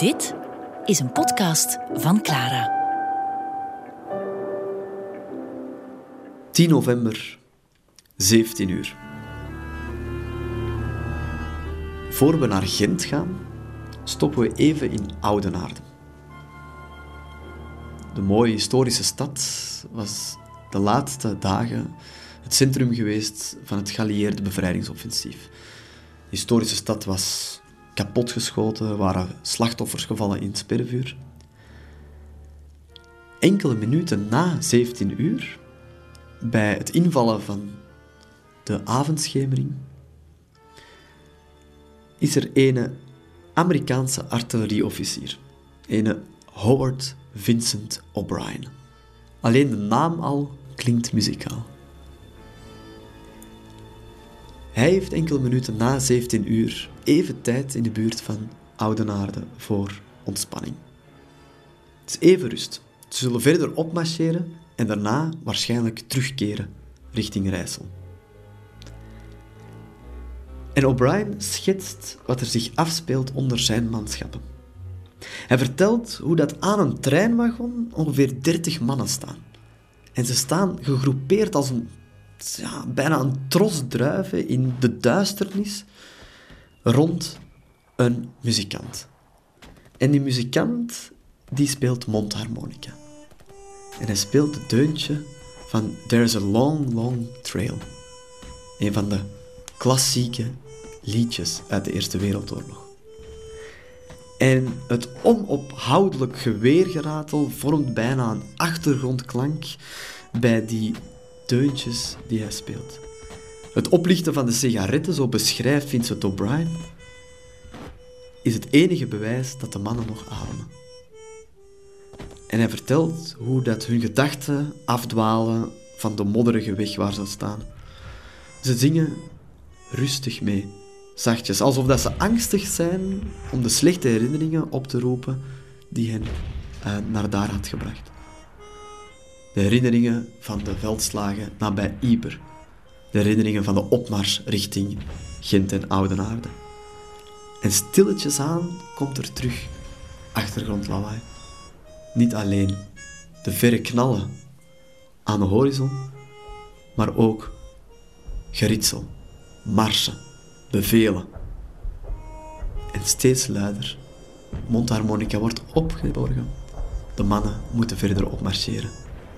Dit is een podcast van Clara. 10 november, 17 uur. Voor we naar Gent gaan, stoppen we even in Oudenaarde. De mooie historische stad was de laatste dagen het centrum geweest van het geallieerde bevrijdingsoffensief. De historische stad was kapotgeschoten, waren slachtoffers gevallen in het spervuur. Enkele minuten na 17 uur, bij het invallen van de avondschemering, is er een Amerikaanse artillerieofficier, een Howard Vincent O'Brien. Alleen de naam al klinkt muzikaal. Hij heeft enkele minuten na 17 uur even tijd in de buurt van Oudenaarde voor ontspanning. Het is even rust. Ze zullen verder opmarcheren en daarna waarschijnlijk terugkeren richting Rijssel. En O'Brien schetst wat er zich afspeelt onder zijn manschappen. Hij vertelt hoe dat aan een treinwagon ongeveer 30 mannen staan. En ze staan gegroepeerd als een ja, bijna een tros druiven in de duisternis rond een muzikant. En die muzikant die speelt mondharmonica. En hij speelt het deuntje van There's a Long, Long Trail. Een van de klassieke liedjes uit de Eerste Wereldoorlog. En het onophoudelijk geweergeratel vormt bijna een achtergrondklank bij die deuntjes die hij speelt. Het oplichten van de sigaretten, zo beschrijft Vincent O'Brien, is het enige bewijs dat de mannen nog ademen. En hij vertelt hoe dat hun gedachten afdwalen van de modderige weg waar ze staan. Ze zingen rustig mee, zachtjes, alsof dat ze angstig zijn om de slechte herinneringen op te roepen die hen uh, naar daar had gebracht. De herinneringen van de veldslagen nabij Iber. De herinneringen van de opmars richting Gent en Oudenaarde. En stilletjes aan komt er terug achtergrondlawaai. Niet alleen de verre knallen aan de horizon, maar ook geritsel, marsen, bevelen. En steeds luider. Mondharmonica wordt opgeborgen. De mannen moeten verder opmarcheren.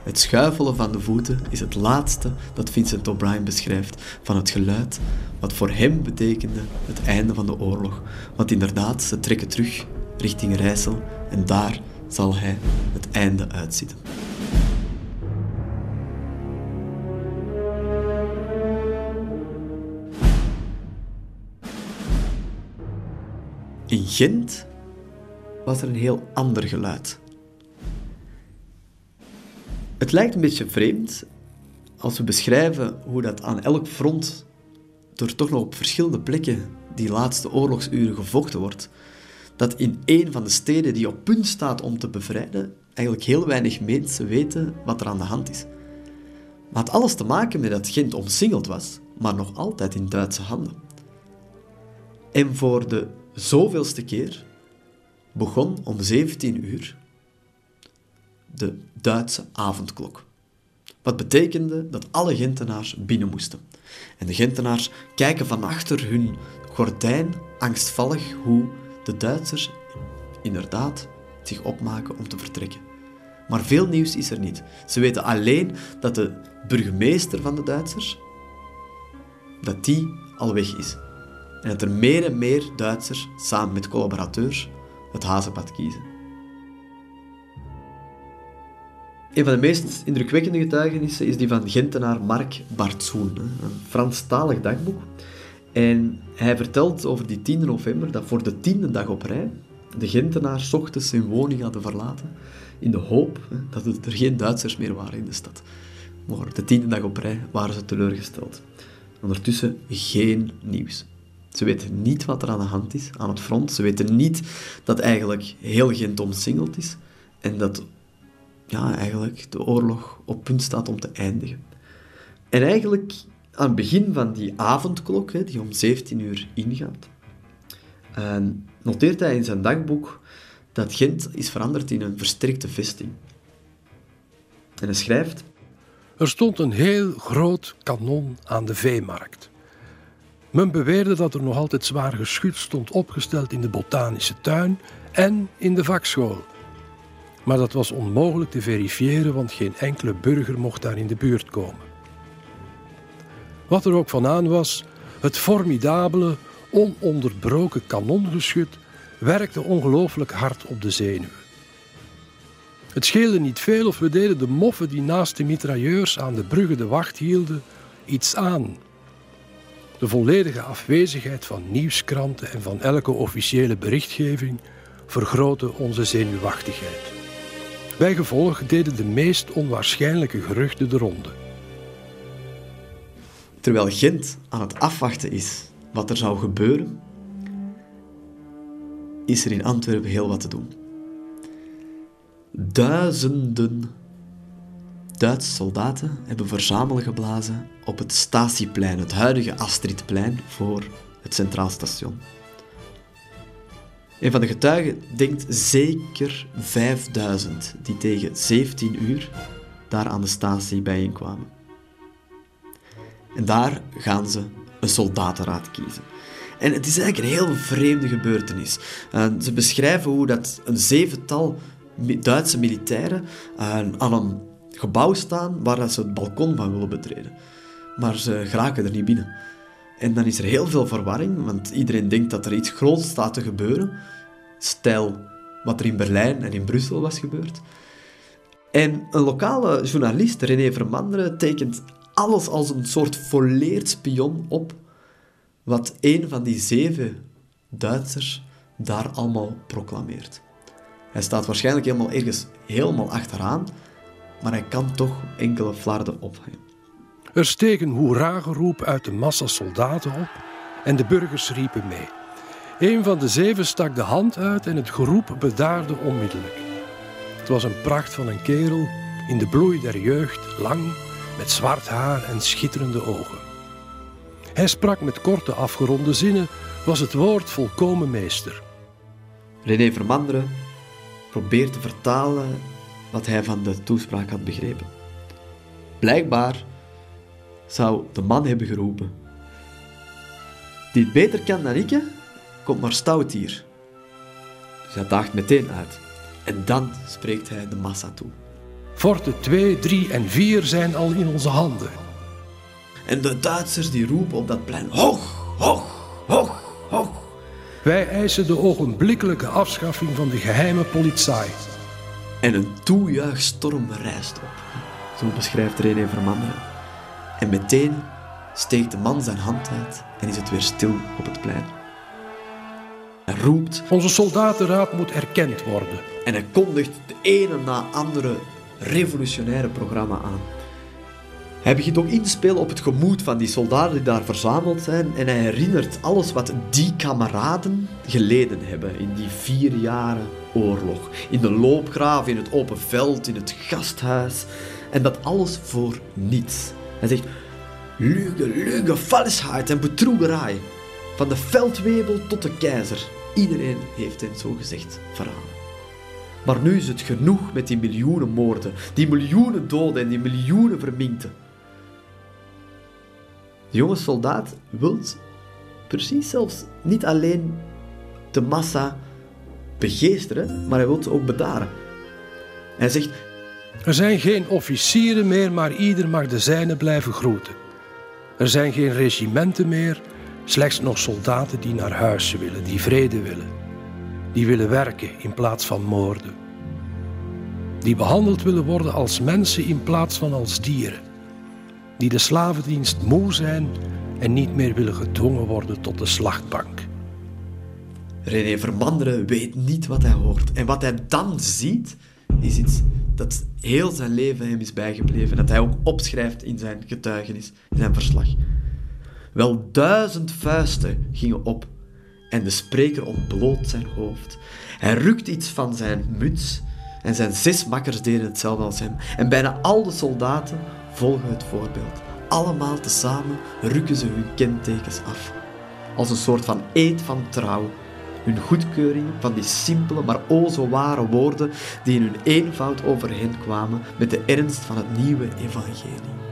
Het schuifelen van de voeten is het laatste dat Vincent O'Brien beschrijft van het geluid wat voor hem betekende het einde van de oorlog. Want inderdaad, ze trekken terug richting Rijssel en daar zal hij het einde uitzitten. In Gent was er een heel ander geluid. Het lijkt een beetje vreemd als we beschrijven hoe dat aan elk front door toch nog op verschillende plekken die laatste oorlogsuren gevochten wordt, dat in een van de steden die op punt staat om te bevrijden, eigenlijk heel weinig mensen weten wat er aan de hand is. Maar het had alles te maken met dat Gent omsingeld was, maar nog altijd in Duitse handen. En voor de zoveelste keer begon om 17 uur de Duitse avondklok. Wat betekende dat alle Gentenaars binnen moesten. En de Gentenaars kijken van achter hun gordijn angstvallig hoe de Duitsers inderdaad zich opmaken om te vertrekken. Maar veel nieuws is er niet. Ze weten alleen dat de burgemeester van de Duitsers dat die al weg is. En dat er meer en meer Duitsers samen met collaborateurs het hazenpad kiezen. Een van de meest indrukwekkende getuigenissen is die van Gentenaar Mark Bartzoen, een Franstalig dagboek. En hij vertelt over die 10 november dat voor de tiende dag op rij de Gentenaars ochtends hun woning hadden verlaten in de hoop dat er geen Duitsers meer waren in de stad. Maar de tiende dag op rij waren ze teleurgesteld. Ondertussen geen nieuws. Ze weten niet wat er aan de hand is aan het front. Ze weten niet dat eigenlijk heel Gent omsingeld is en dat ja, eigenlijk de oorlog op punt staat om te eindigen. En eigenlijk aan het begin van die avondklok, die om 17 uur ingaat, noteert hij in zijn dagboek dat Gent is veranderd in een versterkte vesting. En hij schrijft... Er stond een heel groot kanon aan de veemarkt. Men beweerde dat er nog altijd zwaar geschut stond opgesteld in de botanische tuin en in de vakschool. Maar dat was onmogelijk te verifiëren, want geen enkele burger mocht daar in de buurt komen. Wat er ook van aan was, het formidabele, ononderbroken kanongeschut werkte ongelooflijk hard op de zenuwen. Het scheelde niet veel of we deden de moffen die naast de mitrailleurs aan de bruggen de wacht hielden iets aan. De volledige afwezigheid van nieuwskranten en van elke officiële berichtgeving vergrootte onze zenuwachtigheid. Bijgevolg deden de meest onwaarschijnlijke geruchten de ronde. Terwijl Gent aan het afwachten is wat er zou gebeuren, is er in Antwerpen heel wat te doen. Duizenden Duitse soldaten hebben verzamelen geblazen op het statieplein, het huidige Astridplein, voor het Centraal Station. Een van de getuigen denkt zeker 5000 die tegen 17 uur daar aan de statie bijeenkwamen. En daar gaan ze een soldatenraad kiezen. En het is eigenlijk een heel vreemde gebeurtenis. Uh, ze beschrijven hoe dat een zevental Duitse militairen uh, aan een gebouw staan waar ze het balkon van willen betreden. Maar ze geraken er niet binnen. En dan is er heel veel verwarring, want iedereen denkt dat er iets groots staat te gebeuren. Stijl wat er in Berlijn en in Brussel was gebeurd. En een lokale journalist, René Vermanderen, tekent alles als een soort volleerd spion op wat een van die zeven Duitsers daar allemaal proclameert. Hij staat waarschijnlijk helemaal ergens helemaal achteraan, maar hij kan toch enkele flarden ophangen. Er steeg een uit de massa soldaten op en de burgers riepen mee. Een van de zeven stak de hand uit en het geroep bedaarde onmiddellijk. Het was een pracht van een kerel in de bloei der jeugd, lang, met zwart haar en schitterende ogen. Hij sprak met korte afgeronde zinnen, was het woord volkomen meester. René Vermanderen probeert te vertalen wat hij van de toespraak had begrepen. Blijkbaar zou de man hebben geroepen: Die het beter kan dan ik, komt maar stout hier. Dus hij daagt meteen uit. En dan spreekt hij de massa toe. Forte 2, 3 en 4 zijn al in onze handen. En de Duitsers die roepen op dat plein: hoog, hoog, hoog, hoog. Wij eisen de ogenblikkelijke afschaffing van de geheime politie. En een toejuichstorm rijst op. Zo beschrijft René Vermanderen. En meteen steekt de man zijn hand uit en is het weer stil op het plein. Hij roept... Onze soldatenraad moet erkend worden. En hij kondigt de ene na andere revolutionaire programma aan. Hij begint ook in te spelen op het gemoed van die soldaten die daar verzameld zijn en hij herinnert alles wat die kameraden geleden hebben in die vier jaren oorlog. In de loopgraven, in het open veld, in het gasthuis. En dat alles voor niets. Hij zegt, lüge, lüge, valsheid en betroegerij. Van de veldwebel tot de keizer. Iedereen heeft hen zo gezegd verraden. Maar nu is het genoeg met die miljoenen moorden, die miljoenen doden en die miljoenen verminkten. De jonge soldaat wil precies zelfs niet alleen de massa begeesteren, maar hij wil ook bedaren. Hij zegt: Er zijn geen officieren meer, maar ieder mag de zijne blijven groeten. Er zijn geen regimenten meer, slechts nog soldaten die naar huis willen, die vrede willen. Die willen werken in plaats van moorden. Die behandeld willen worden als mensen in plaats van als dieren die de slavendienst moe zijn en niet meer willen gedwongen worden tot de slachtbank. René Vermanderen weet niet wat hij hoort. En wat hij dan ziet, is iets dat heel zijn leven hem is bijgebleven. Dat hij ook opschrijft in zijn getuigenis, in zijn verslag. Wel duizend vuisten gingen op en de spreker ontbloot zijn hoofd. Hij rukt iets van zijn muts en zijn zes makkers deden hetzelfde als hem. En bijna al de soldaten volgen het voorbeeld. Allemaal tezamen rukken ze hun kentekens af. Als een soort van eed van trouw hun goedkeuring van die simpele maar o zo ware woorden die in hun eenvoud over hen kwamen met de ernst van het nieuwe evangelie.